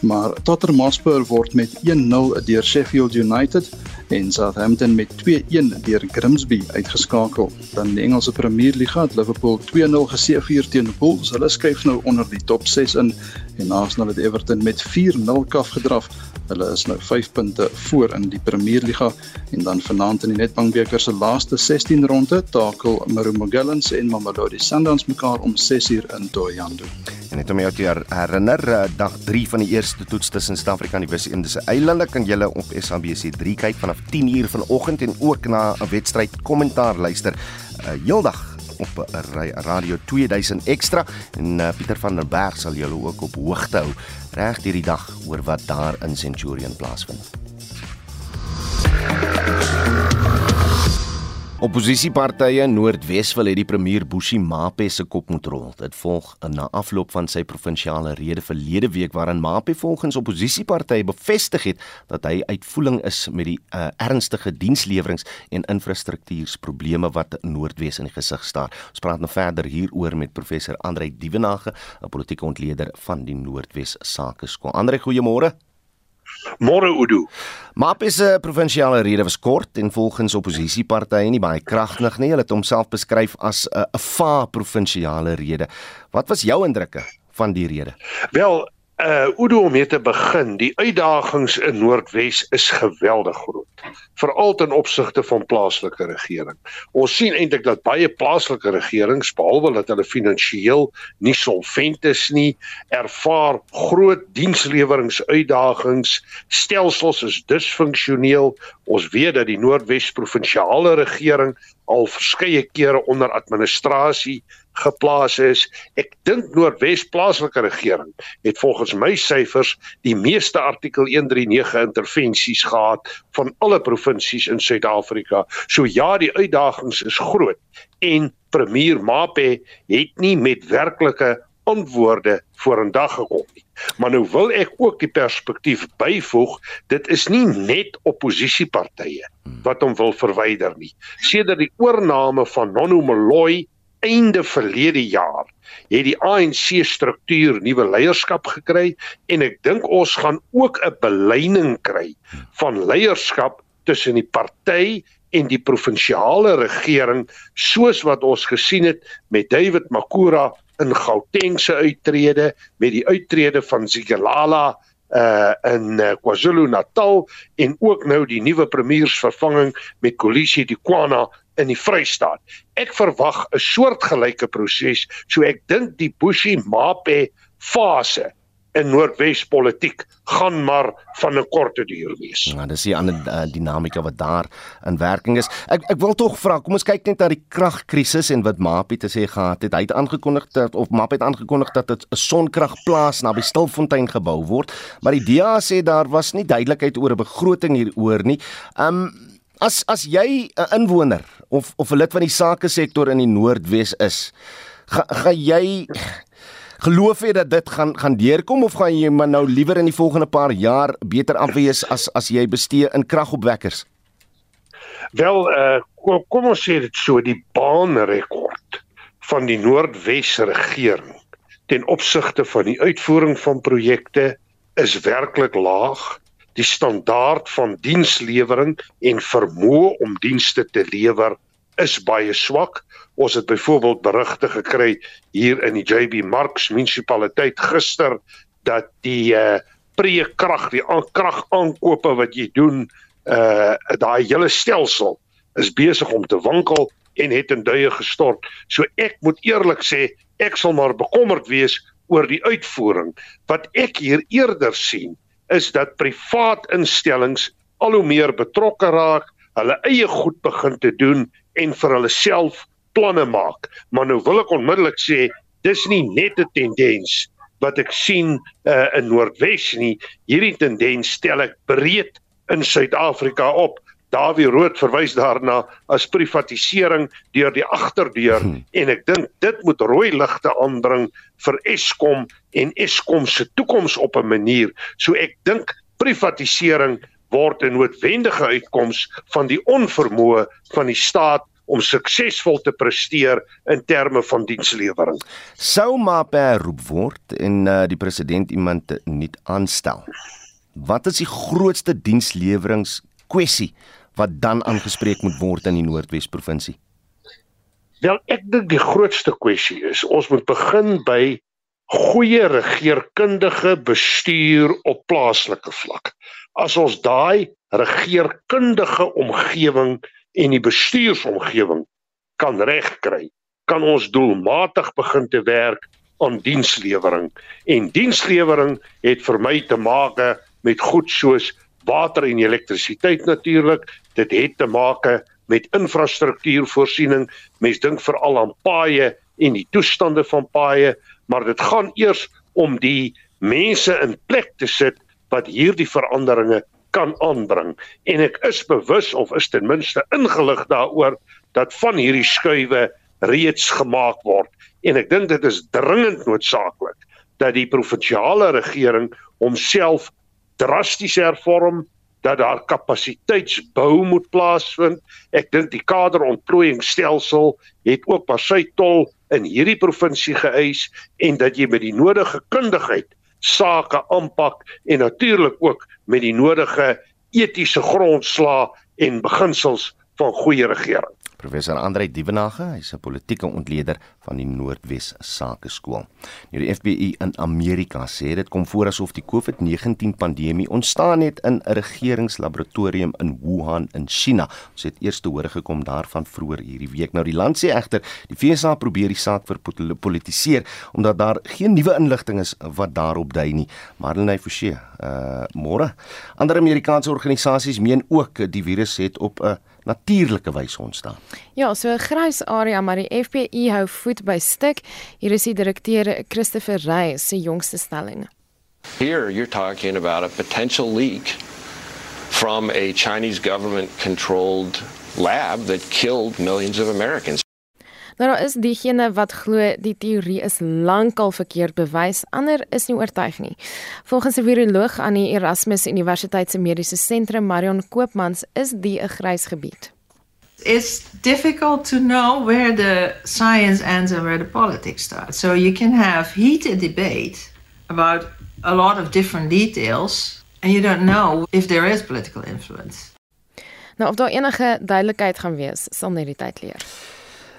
Maar Tottenham Hotspur word met 1-0 deur Sheffield United en Southampton met 2-1 deur Grimsby uitgeskakel. Dan die Engelse Premier Liga het Liverpool 2-0 geseëvier teen Wolves. Hulle skuif nou onder die top 6 in en Arsenal het Everton met 4-0 kaf gedraf. Hulle is nou 5 punte voor in die Premier Liga en dan vanaand in die Nedbank beker se laaste 16 ronde takel Marumo Gallants en Mamelodi Sundowns mekaar om 6uur in Thohoyandou. En net om jou te herinner, eh, dag 3 van die eerste toets tussen Suid-Afrika en die Wes-Indiese Eilande kan jy op SABC3 kyk vanaf 10uur vanoggend en ook na 'n wedstryd kommentaar luister uh, heeldag op Radio 2000 ekstra en uh, Pieter van der Berg sal julle ook op hoogte hou reg hierdie dag oor wat daar in Centurion plaasvind. Opposisiepartye in Noordwes wil hê die premier Bushi Mape se kop moet rol. Dit volg na afloop van sy provinsiale rede verlede week waarin Mape volgens opposisiepartye bevestig het dat hy uitvoering is met die uh, ernstige dienslewerings en infrastruktuurprobleme wat Noordwes in die gesig staar. Ons praat nou verder hieroor met professor Andrei Dievenage, 'n politieke ontleder van die Noordwes Sakeskool. Andrei, goeiemôre. Môre Udo. Mape se provinsiale rede was kort en volgens opposisiepartye nie baie kragtig nie. Hulle het homself beskryf as 'n 'n va provinsiale rede. Wat was jou indrukke van die rede? Wel, uh Udo om mee te begin, die uitdagings in Noordwes is geweldig groot veral ten opsigte van plaaslike regering. Ons sien eintlik dat baie plaaslike regerings behalwe dat hulle finansiëel nie solvent is nie, ervaar groot diensleweringsuitdagings, stelsels is disfunksioneel. Ons weet dat die Noordwes provinsiale regering al verskeie kere onder administrasie geplaas is. Ek dink Noordwes plaaslike regering het volgens my syfers die meeste artikel 139 intervensies gehad van alle provinsies in Suid-Afrika. So ja, die uitdagings is groot en premier Mape het nie met werklike antwoorde vorendag gekom nie. Maar nou wil ek ook die perspektief byvoeg, dit is nie net oppositiepartye wat hom wil verwyder nie. Sedert die oorneem van Nono Moloi einde verlede jaar het die ANC struktuur nuwe leierskap gekry en ek dink ons gaan ook 'n beleining kry van leierskap tussen die party en die provinsiale regering soos wat ons gesien het met David Makura in Gauteng se uittrede met die uittrede van Zigalala uh in uh, KwaZulu-Natal en ook nou die nuwe premiersvervanging met Kolisi Dikwana in die Vrystaat. Ek verwag 'n soortgelyke proses, so ek dink die Bushi Mape fase in Noordwes politiek gaan maar van 'n korte duur wees. Ja, dis die ander uh, dinamika wat daar in werking is. Ek ek wil tog vra, kom ons kyk net na die kragkrisis en wat Mape te sê gehad het. Hy het aangekondig dat of Mape het aangekondig dat 'n sonkragplaas naby Stilfontein gebou word, maar die DA sê daar was nie duidelikheid oor 'n begroting hieroor nie. Um as as jy 'n inwoner of of 'n lid van die sake sektor in die Noordwes is, gaan ga jy geloof jy dat dit gaan gaan deurkom of gaan jy maar nou liewer in die volgende paar jaar beter afwees as as jy bestee in kragopwekkers? Wel, uh, kom, kom ons sê dit so die baanrekord van die Noordwes regering ten opsigte van die uitvoering van projekte is werklik laag. Die standaard van dienslewering en vermoë om dienste te lewer is baie swak. Ons het byvoorbeeld berigte gekry hier in die JB Marks munisipaliteit gister dat die uh prekrag, die krag aankope wat jy doen, uh daai hele stelsel is besig om te wankel en het in duie gestort. So ek moet eerlik sê, ek sal maar bekommerd wees oor die uitvoering. Wat ek hier eerder sien, is dat privaat instellings al hoe meer betrokke raak, hulle eie goed begin te doen en vir hulle self planne maak. Maar nou wil ek onmiddellik sê, dis nie net 'n tendens wat ek sien uh, in Noordwes nie. Hierdie tendens stel ek breed in Suid-Afrika op. Dawie Rood verwys daarna as privatisering deur die agterdeur hmm. en ek dink dit moet rooi ligte aandring vir Eskom en Eskom se toekoms op 'n manier. So ek dink privatisering word 'n noodwendige uitkoms van die onvermoë van die staat om suksesvol te presteer in terme van dienslewering. Sou maar beroep word en uh, die president iemand nie aanstel. Wat is die grootste dienslewerings kwessie wat dan aangespreek moet word in die Noordwes provinsie? Wel, ek dink die grootste kwessie is ons moet begin by goeie regeringskundige bestuur op plaaslike vlak as ons daai regeringskundige omgewing en die bestuursomgewing kan regkry, kan ons doelmatig begin te werk aan dienslewering. En dienslewering het vir my te maak met goed soos water en elektrisiteit natuurlik. Dit het te maak met infrastruktuurvoorsiening. Mens dink veral aan paaie en die toestande van paaie, maar dit gaan eers om die mense in plek te sit wat hierdie veranderinge kan aanbring. En ek is bewus of is ten minste ingelig daaroor dat van hierdie skuwe reeds gemaak word. En ek dink dit is dringend noodsaaklik dat die provinsiale regering homself drasties hervorm dat daar kapasiteitsbou moet plaasvind. Ek dink die kaderontplooiingsstelsel het ook by sy tol in hierdie provinsie geëis en dat jy met die nodige kundigheid sake aanpak en natuurlik ook met die nodige etiese grondslae en beginsels van goeie regering. Professor Andre Dievenage, hy's 'n politieke ontleder van die Noordwes Sakeskool. Nou die FBI in Amerika sê dit kom voor asof die COVID-19 pandemie ontstaan het in 'n regeringslaboratorium in Wuhan in China. Ons het eers te hore gekom daarvan vroeër hierdie week. Nou die land sê egter die FSA probeer die saak verpolitiseer omdat daar geen nuwe inligting is wat daarop dui nie. Marlene Forsie, uh môre. Ander Amerikaanse organisasies meen ook die virus het op 'n natuurlike wyse ontstaan. Ja, so 'n grys area, maar die FBI hou voet by stuk. Hier is die direkteur Christopher Reis se jongste stelling. Here you're talking about a potential leak from a Chinese government controlled lab that killed millions of Americans. Nou daar is diegene wat glo die teorie is lankal verkeerd bewys, ander is nie oortuig nie. Volgens 'n viroloog aan die Erasmus Universiteit se Mediese Sentrum, Marion Koopmans, is die 'n grys gebied. It's difficult to know where the science ends and where the politics starts. So you can have heated debate about a lot of different details and you don't know if there is political influence. Nou of daar enige duidelikheid gaan wees, sal net die tyd leer.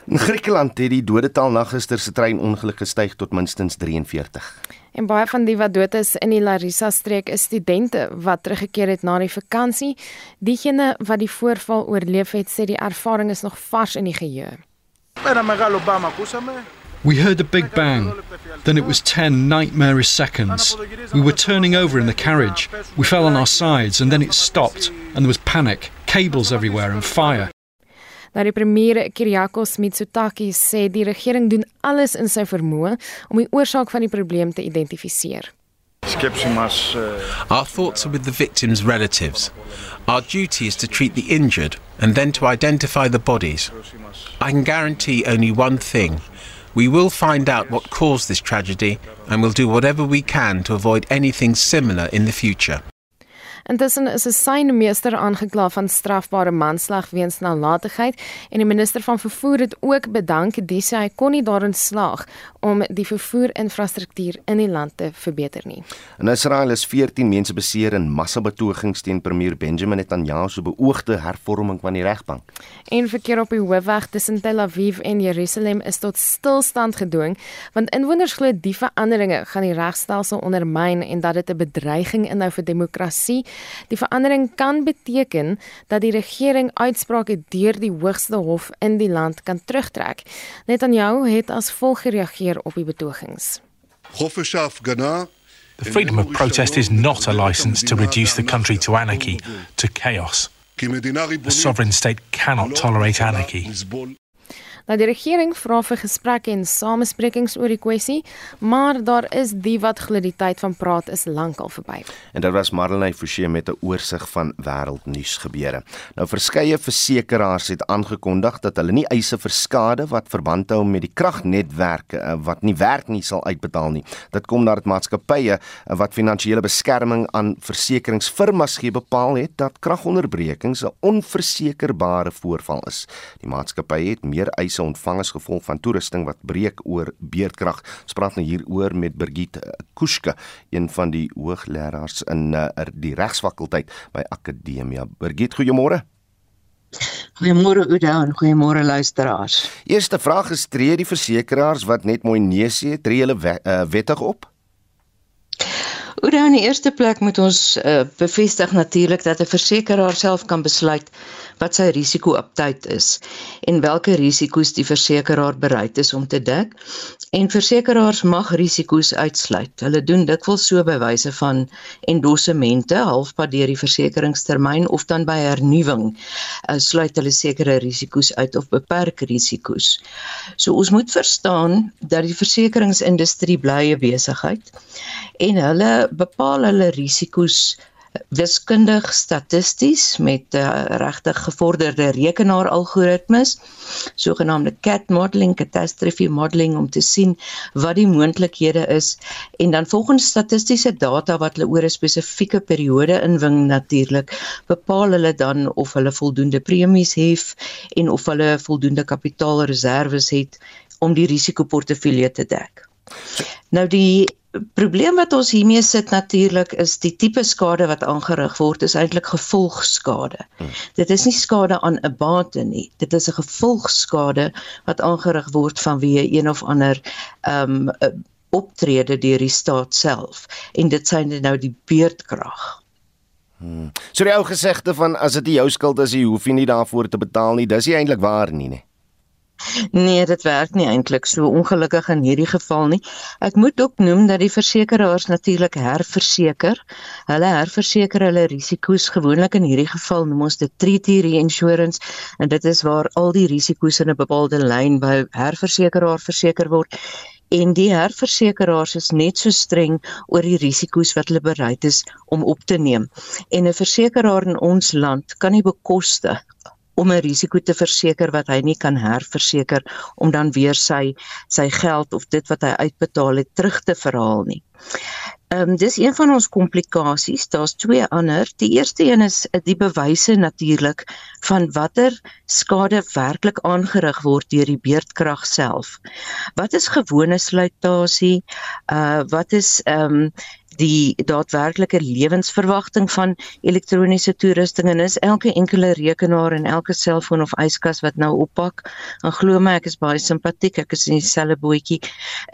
In Griekeland het die dodetal na gister se treinongeluk gestyg tot minstens 43. En baie van die wat dood is in die Larissa streek is studente wat teruggekeer het na die vakansie. Diegene wat die voorval oorleef het, sê die ervaring is nog vars in die geheue. We heard a big bang. Then it was 10 nightmare seconds. We were turning over in the carriage. We fell on our sides and then it stopped and there was panic, cables everywhere and fire. Nou die premier Kyriakos Mitsotakis sê die regering doen alles in sy vermoë om die oorsaak van die probleem te identifiseer. Eh, Our thoughts are with the victims' relatives. Our duty is to treat the injured and then to identify the bodies. I can guarantee only one thing. We will find out what caused this tragedy and will do whatever we can to avoid anything similar in the future. Intussen is 'n synmeester aangekla van strafbare manslag weens nalatigheid en die minister van vervoer het ook bedank dis hy kon nie daarin slaag om die vervoerinfrastruktuur in die land te verbeter nie. In Israel is 14 mense beseer in massabetogings teen premier Benjamin Netanyahu se beoogde hervorming van die regbank. En verkeer op die hoofweg tussen Tel Aviv en Jerusalem is tot stilstand gedwing want inwoners glo die veranderinge gaan die regstelsel ondermyn en dat dit 'n bedreiging inhou vir demokrasie Die verandering kan beteken dat die regering uitsprake deur die hoogste hof in die land kan terugtrek. Netanyahu het as volg gereageer op die betogings. The freedom of protest is not a license to reduce the country to anarchy, to chaos. The sovereign state cannot tolerate anarchy. Nou die regering vra vir gesprekke en samesprekings oor die kwessie, maar daar is die wat glo die tyd van praat is lankal verby. En dit was Marlenae Forsie met 'n oorsig van wêreldnuus gebeure. Nou verskeie versekerings het aangekondig dat hulle nie eise vir skade wat verband hou met die kragnetwerke eh, wat nie werk nie sal uitbetaal nie. Dit kom nadat maatskappye eh, wat finansiële beskerming aan versekeringsfirmas gee bepaal het dat kragonderbrekings 'n onversekerbare voorval is. Die maatskappye het meer eise se ontvang as gevolg van toerusting wat breek oor beerdkrag. Ons praat nou hieroor met Birgit eh, Kuska, een van die hoogleraars in uh, die regsfakulteit by Akademia. Birgit, goeiemôre. Goeiemôre Oudo en goeiemôre luisteraars. Eerste vraag is tree die versekerings wat net mooi nee sê, tree hulle we, uh, wettig op? Oudo, in die eerste plek moet ons uh, bevestig natuurlik dat 'n versekeraar self kan besluit wat sy risiko-aptyd is en watter risiko's die versekeraar bereid is om te dek. En versekeraars mag risiko's uitsluit. Hulle doen dikwels so by wyse van endossemente halfpad deur die versekeringstermyn of dan by hernuwing. Uh, sluit hulle sekere risiko's uit of beperk risiko's. So ons moet verstaan dat die versekeringsindustrie blye besigheid en hulle bepaal hulle risiko's wiskundig statisties met uh, regtig gevorderde rekenaaralgoritmes sogenaamde CAT modeling catastrophe modeling om te sien wat die moontlikhede is en dan volgens statistiese data wat hulle oor 'n spesifieke periode inwing natuurlik bepaal hulle dan of hulle voldoende premies hef en of hulle voldoende kapitaalreserwes het om die risikoportefeulje te dek. Nou die probleem wat ons hiermee sit natuurlik is die tipe skade wat aangerig word is eintlik gevolgskade. Hmm. Dit is nie skade aan 'n bate nie. Dit is 'n gevolgskade wat aangerig word vanweë een of ander ehm um, optrede deur die staat self en dit sê nou die beurtkrag. Hmm. So die ou gesegde van as dit jou skuld is, jy hoef nie daarvoor te betaal nie. Dis nie eintlik waar nie, nee. <laughs> Nee, dit werk nie eintlik so ongelukkig in hierdie geval nie. Ek moet ook noem dat die versekeraars natuurlik herverseker. Hulle herverseker hulle risiko's gewoonlik in hierdie geval noem ons dit treaty reinsurance en dit is waar al die risiko's in 'n bepaalde lyn by herversekeraar verseker word en die herversekeraars is net so streng oor die risiko's wat hulle bereid is om op te neem. En 'n versekeraar in ons land kan nie bekostig om 'n risiko te verseker wat hy nie kan herverseker om dan weer sy sy geld of dit wat hy uitbetaal het terug te verhaal nie. Ehm um, dis een van ons komplikasies. Daar's twee ander. Die eerste een is eh, die bewyse natuurlik van watter skade werklik aangerig word deur die beerdkrag self. Wat is gewone slytasie? Uh wat is ehm um, die daadwerklike lewensverwagting van elektroniese toerusting en is elke enkele rekenaar en elke selfoon of yskas wat nou oppak. En glo my ek is baie simpatiek ek is in dieselfde bootjie.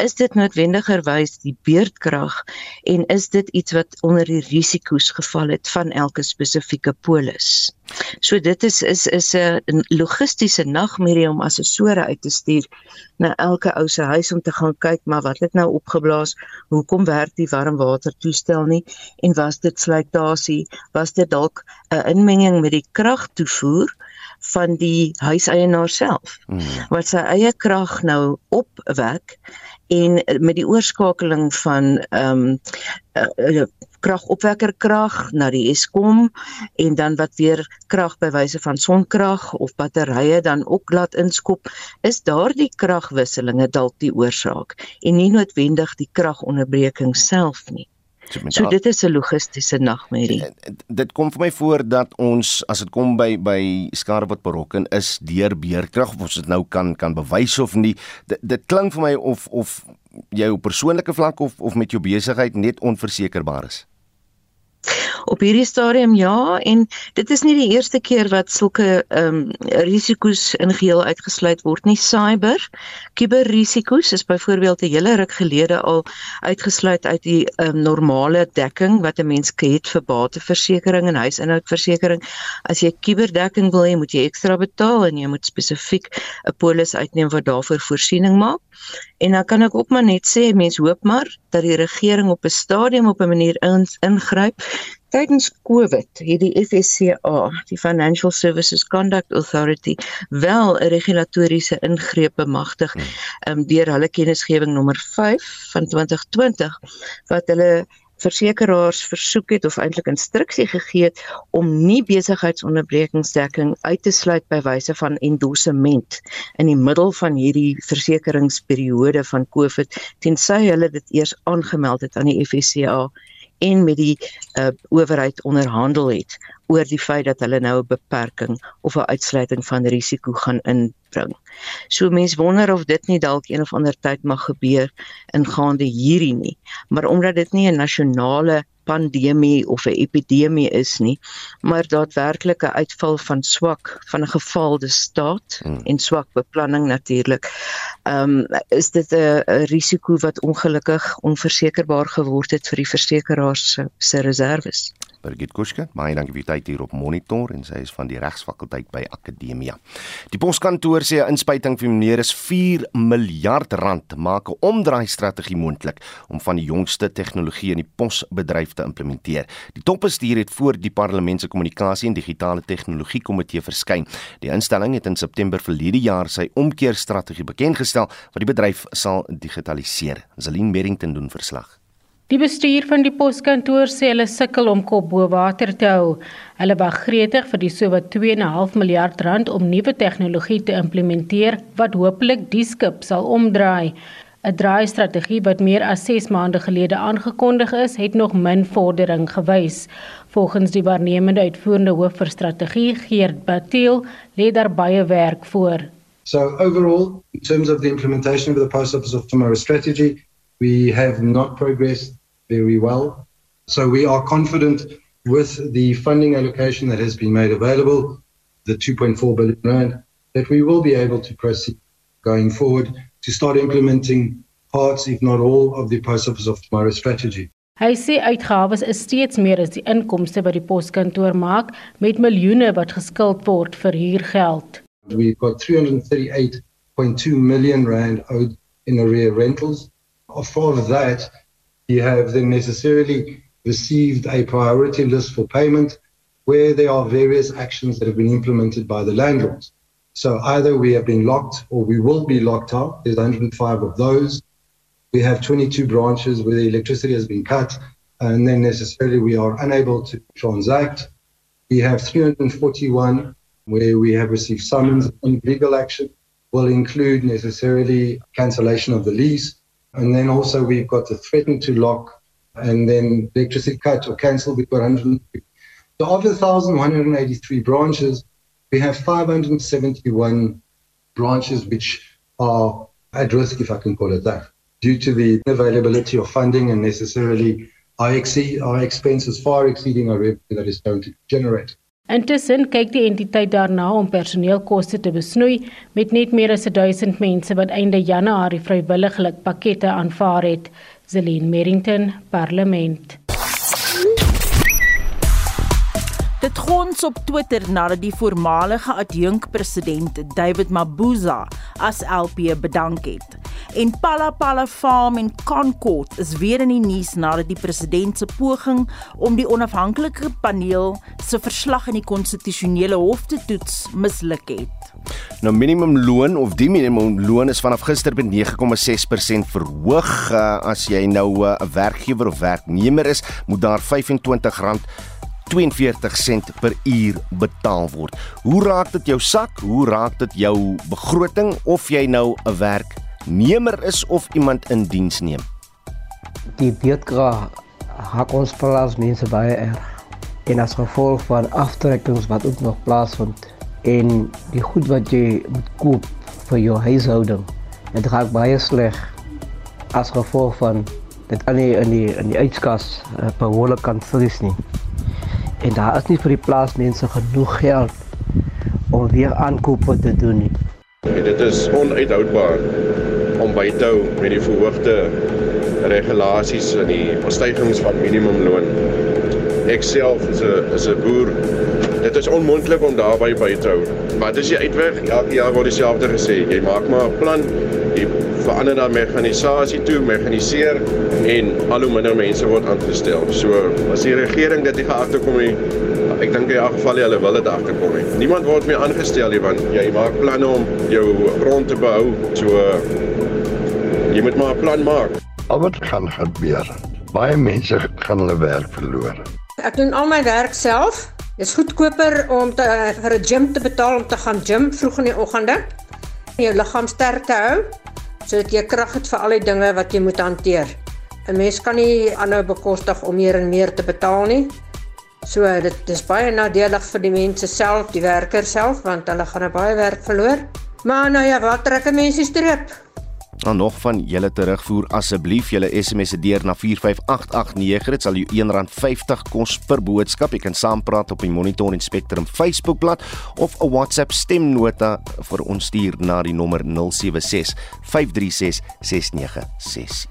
Is dit noodwendigerwys die beerdkrag en is dit iets wat onder die risiko's geval het van elke spesifieke polis So dit is is is 'n logistiese nagmerrie om assessore uit te stuur na elke ou se huis om te gaan kyk maar wat het nou opgeblaas? Hoekom werk die warmwater toestel nie? En was dit slytasie? Was dit dalk 'n inmenging met die kragtoevoer van die huiseienaar self? Hmm. Wat sy eie krag nou opwek en met die oorskakeling van ehm um, uh, uh, kragopwekkerkrag na die Eskom en dan wat weer krag by wyse van sonkrag of batterye dan ook laat inskop, is daardie kragwisselinge dalk die oorsaak en nie noodwendig die kragonderbreking self nie. So dit is 'n logistiese nagmerrie. Dit kom vir my voor dat ons as dit kom by by skade wat berokken is deur beerkrag of ons dit nou kan kan bewys of nie. Dit, dit klink vir my of of jy op persoonlike vlak of of met jou besigheid net onversekerbaar is op hierdie stadium ja en dit is nie die eerste keer wat sulke ehm um, risiko's in geheel uitgesluit word nie. Cyber kuberrisiko's is byvoorbeeld 'n hele ruk gelede al uitgesluit uit die um, normale dekking wat 'n mens het vir bateversekering en huisinhoudversekering. As jy kuberdekking wil hê moet jy ekstra betaal en jy moet spesifiek 'n polis uitneem wat daarvoor voorsiening maak. En dan kan ek ook maar net sê mense hoop maar dat die regering op 'n stadium op 'n manier ingryp. Tydens COVID het die FSCA, die Financial Services Conduct Authority, wel 'n regulatoriese ingreep bemagtig um, deur hulle kennisgewing nommer 5 van 2020 wat hulle versekeraars versoek het of eintlik instruksie gegee het om nie besigheidsonderbrekingsdekking uit te sluit by wyse van endorsement in die middel van hierdie versekeringsperiode van COVID tensy hulle dit eers aangemeld het aan die FSCA en met die uh, owerheid onderhandel het oor die feit dat hulle nou 'n beperking of 'n uitsluiting van risiko gaan inbring. So mense wonder of dit nie dalk een of ander tyd mag gebeur ingaande hierdie nie, maar omdat dit nie 'n nasionale pandemie of 'n epidemie is nie, maar daadwerklike uitval van swak van 'n gefaalde staat hmm. en swak beplanning natuurlik. Ehm um, is dit 'n risiko wat ongelukkig onversekerbaar geword het vir die versekeraars se, se reserves. Birgit Kuske, baie dankie vir u tyd hier op Monitor en sy is van die regsfakulteit by Akademia. Die poskantoor sê 'n inspuiting vir meneer is 4 miljard rand maak 'n omdraai strategie moontlik om van die jongste tegnologie in die posbedryf te implementeer. Die topbestuur het voor die parlement se kommunikasie en digitale tegnologie komitee verskyn. Die instelling het in September verlede jaar sy omkeerstrategie bekend gestel wat die bedryf sal digitaliseer. Zelin Merrington doen verslag. Die bestuur van die poskantoor sê hulle sukkel om kop bo water te hou. Hulle wag gretig vir die sowat 2.5 miljard rand om nuwe tegnologie te implementeer wat hopelik die skip sal omdraai. 'n Draai-strategie wat meer as 6 maande gelede aangekondig is, het nog min vordering gewys. Volgens die waarnemende uitvoerende hoof vir strategie, Geert Batiel, lê daar baie werk voor. So overall, in terms of the implementation of the Post Office of Tomorrow strategy, we have not progressed very well. So we are confident with the funding allocation that has been made available, the 2.4 billion rand, that we will be able to proceed going forward to start implementing parts, if not all, of the Post Office of Tomorrow strategy. Hy sê uitgawes is steeds meer as die inkomste wat die poskantoor maak met miljoene wat geskuld word vir huurgeld. We've got 338.2 million rand owed in arrear rentals of that, you have then necessarily received a priority list for payment where there are various actions that have been implemented by the landlords. So either we have been locked or we will be locked out. There's 105 of those. We have 22 branches where the electricity has been cut and then necessarily we are unable to transact. We have 341 where we have received summons on legal action will include necessarily cancellation of the lease. And then also we've got the threaten to lock and then electricity cut or cancel. We've got 100. So of the 1,183 branches, we have 571 branches which are at risk, if I can call it that, due to the availability of funding and necessarily our, our expenses far exceeding our revenue that is going to generate. Intussen kyk die entiteit daarna om personeelkoste te besnoei met net meer as 1000 mense wat einde Januarie vrywilliglik pakkette aanvaar het. Zelin Merrington, Parlement. Dit gons op Twitter nadat die voormalige adjunkpresident David Mabuza as LP bedank het. En Pala Pala Farm in Concord is weer in die nuus nadat die president se poging om die onafhanklike paneel se verslag in die konstitusionele hof te toets misluk het. Nou minimumloon of die minimumloon is vanaf gister by 9,6% verhoog. Uh, as jy nou uh, 'n uh, werkgewer of werknemer is, moet daar R25 42 sent per uur betaal word. Hoe raak dit jou sak? Hoe raak dit jou begroting of jy nou 'n werknemer is of iemand in diens neem? Die beedkra hak ons plaas mense baie erg. En as gevolg van aftrekkings wat ook nog plaasvind en die goed wat jy moet koop vir jou huishouding, dit raak baie sleg as gevolg van dit aan die in die in die uitskas uh, behoorlik kan vries nie en daar is nie vir die plaasmense genoeg geld om weer aankope te doen nie. En dit is onuithoudbaar om by te hou met die verhoogde regulasies en die stygings van minimumloon. Ek self is 'n is 'n boer. Dit is onmoontlik om daarby by te hou. Wat is die uitweg? Elke jaar word dieselfde gesê. Jy maak maar 'n plan, jy verander dan mekanisasie toe, mekaniseer en al hoe minder mense word aangestel. So as die regering dit nie agterkom nie, ek dink in elk geval hulle wil dit agterkom nie. Niemand word meer aangestel nie want jy maak planne om jou grond te behou. So jy moet maar 'n plan maak. Al wat gaan gebeur. Baie mense gaan hulle werk verloor. Ek doen al my werk self. Dit is goedkoper om te, vir 'n gym te betaal om te gaan gym vroeg in die oggende. Jou liggaam sterk te hou sodat jy krag het vir al die dinge wat jy moet hanteer. 'n Mens kan nie aanhou bekostig om meer en meer te betaal nie. So dit is baie nadelig vir die mense self, die werkers self, want hulle gaan baie werk verloor. Maar nou ja, wat trek 'n mens die streep? Dan nog van julle terugvoer. Asseblief julle SMS'e deur na 45889 dit sal jou R1.50 kos per boodskap. Jy kan saampraat op die Monitor en Spectrum Facebookblad of 'n WhatsApp stemnota vir ons stuur na die nommer 076 536 6961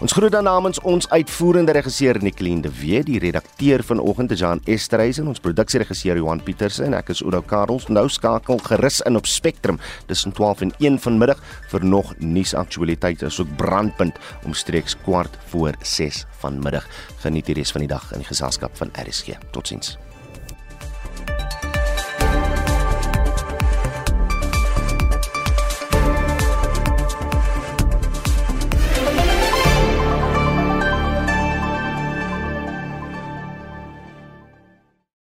Ons groet dan namens ons uitvoerende regisseur Nicoline de Wet die redakteur vanoggend is Jan Esterhuizen ons produksieregisseur Johan Pieterse en ek is Oudo Karels. Nou skakel gerus in op Spectrum tussen 12 en 1 vanmiddag vir nog nuusaktualiteite asook brandpunt omstreeks kwart voor 6 vanmiddag. Geniet die res van die dag in die geselskap van RSG. Totsiens.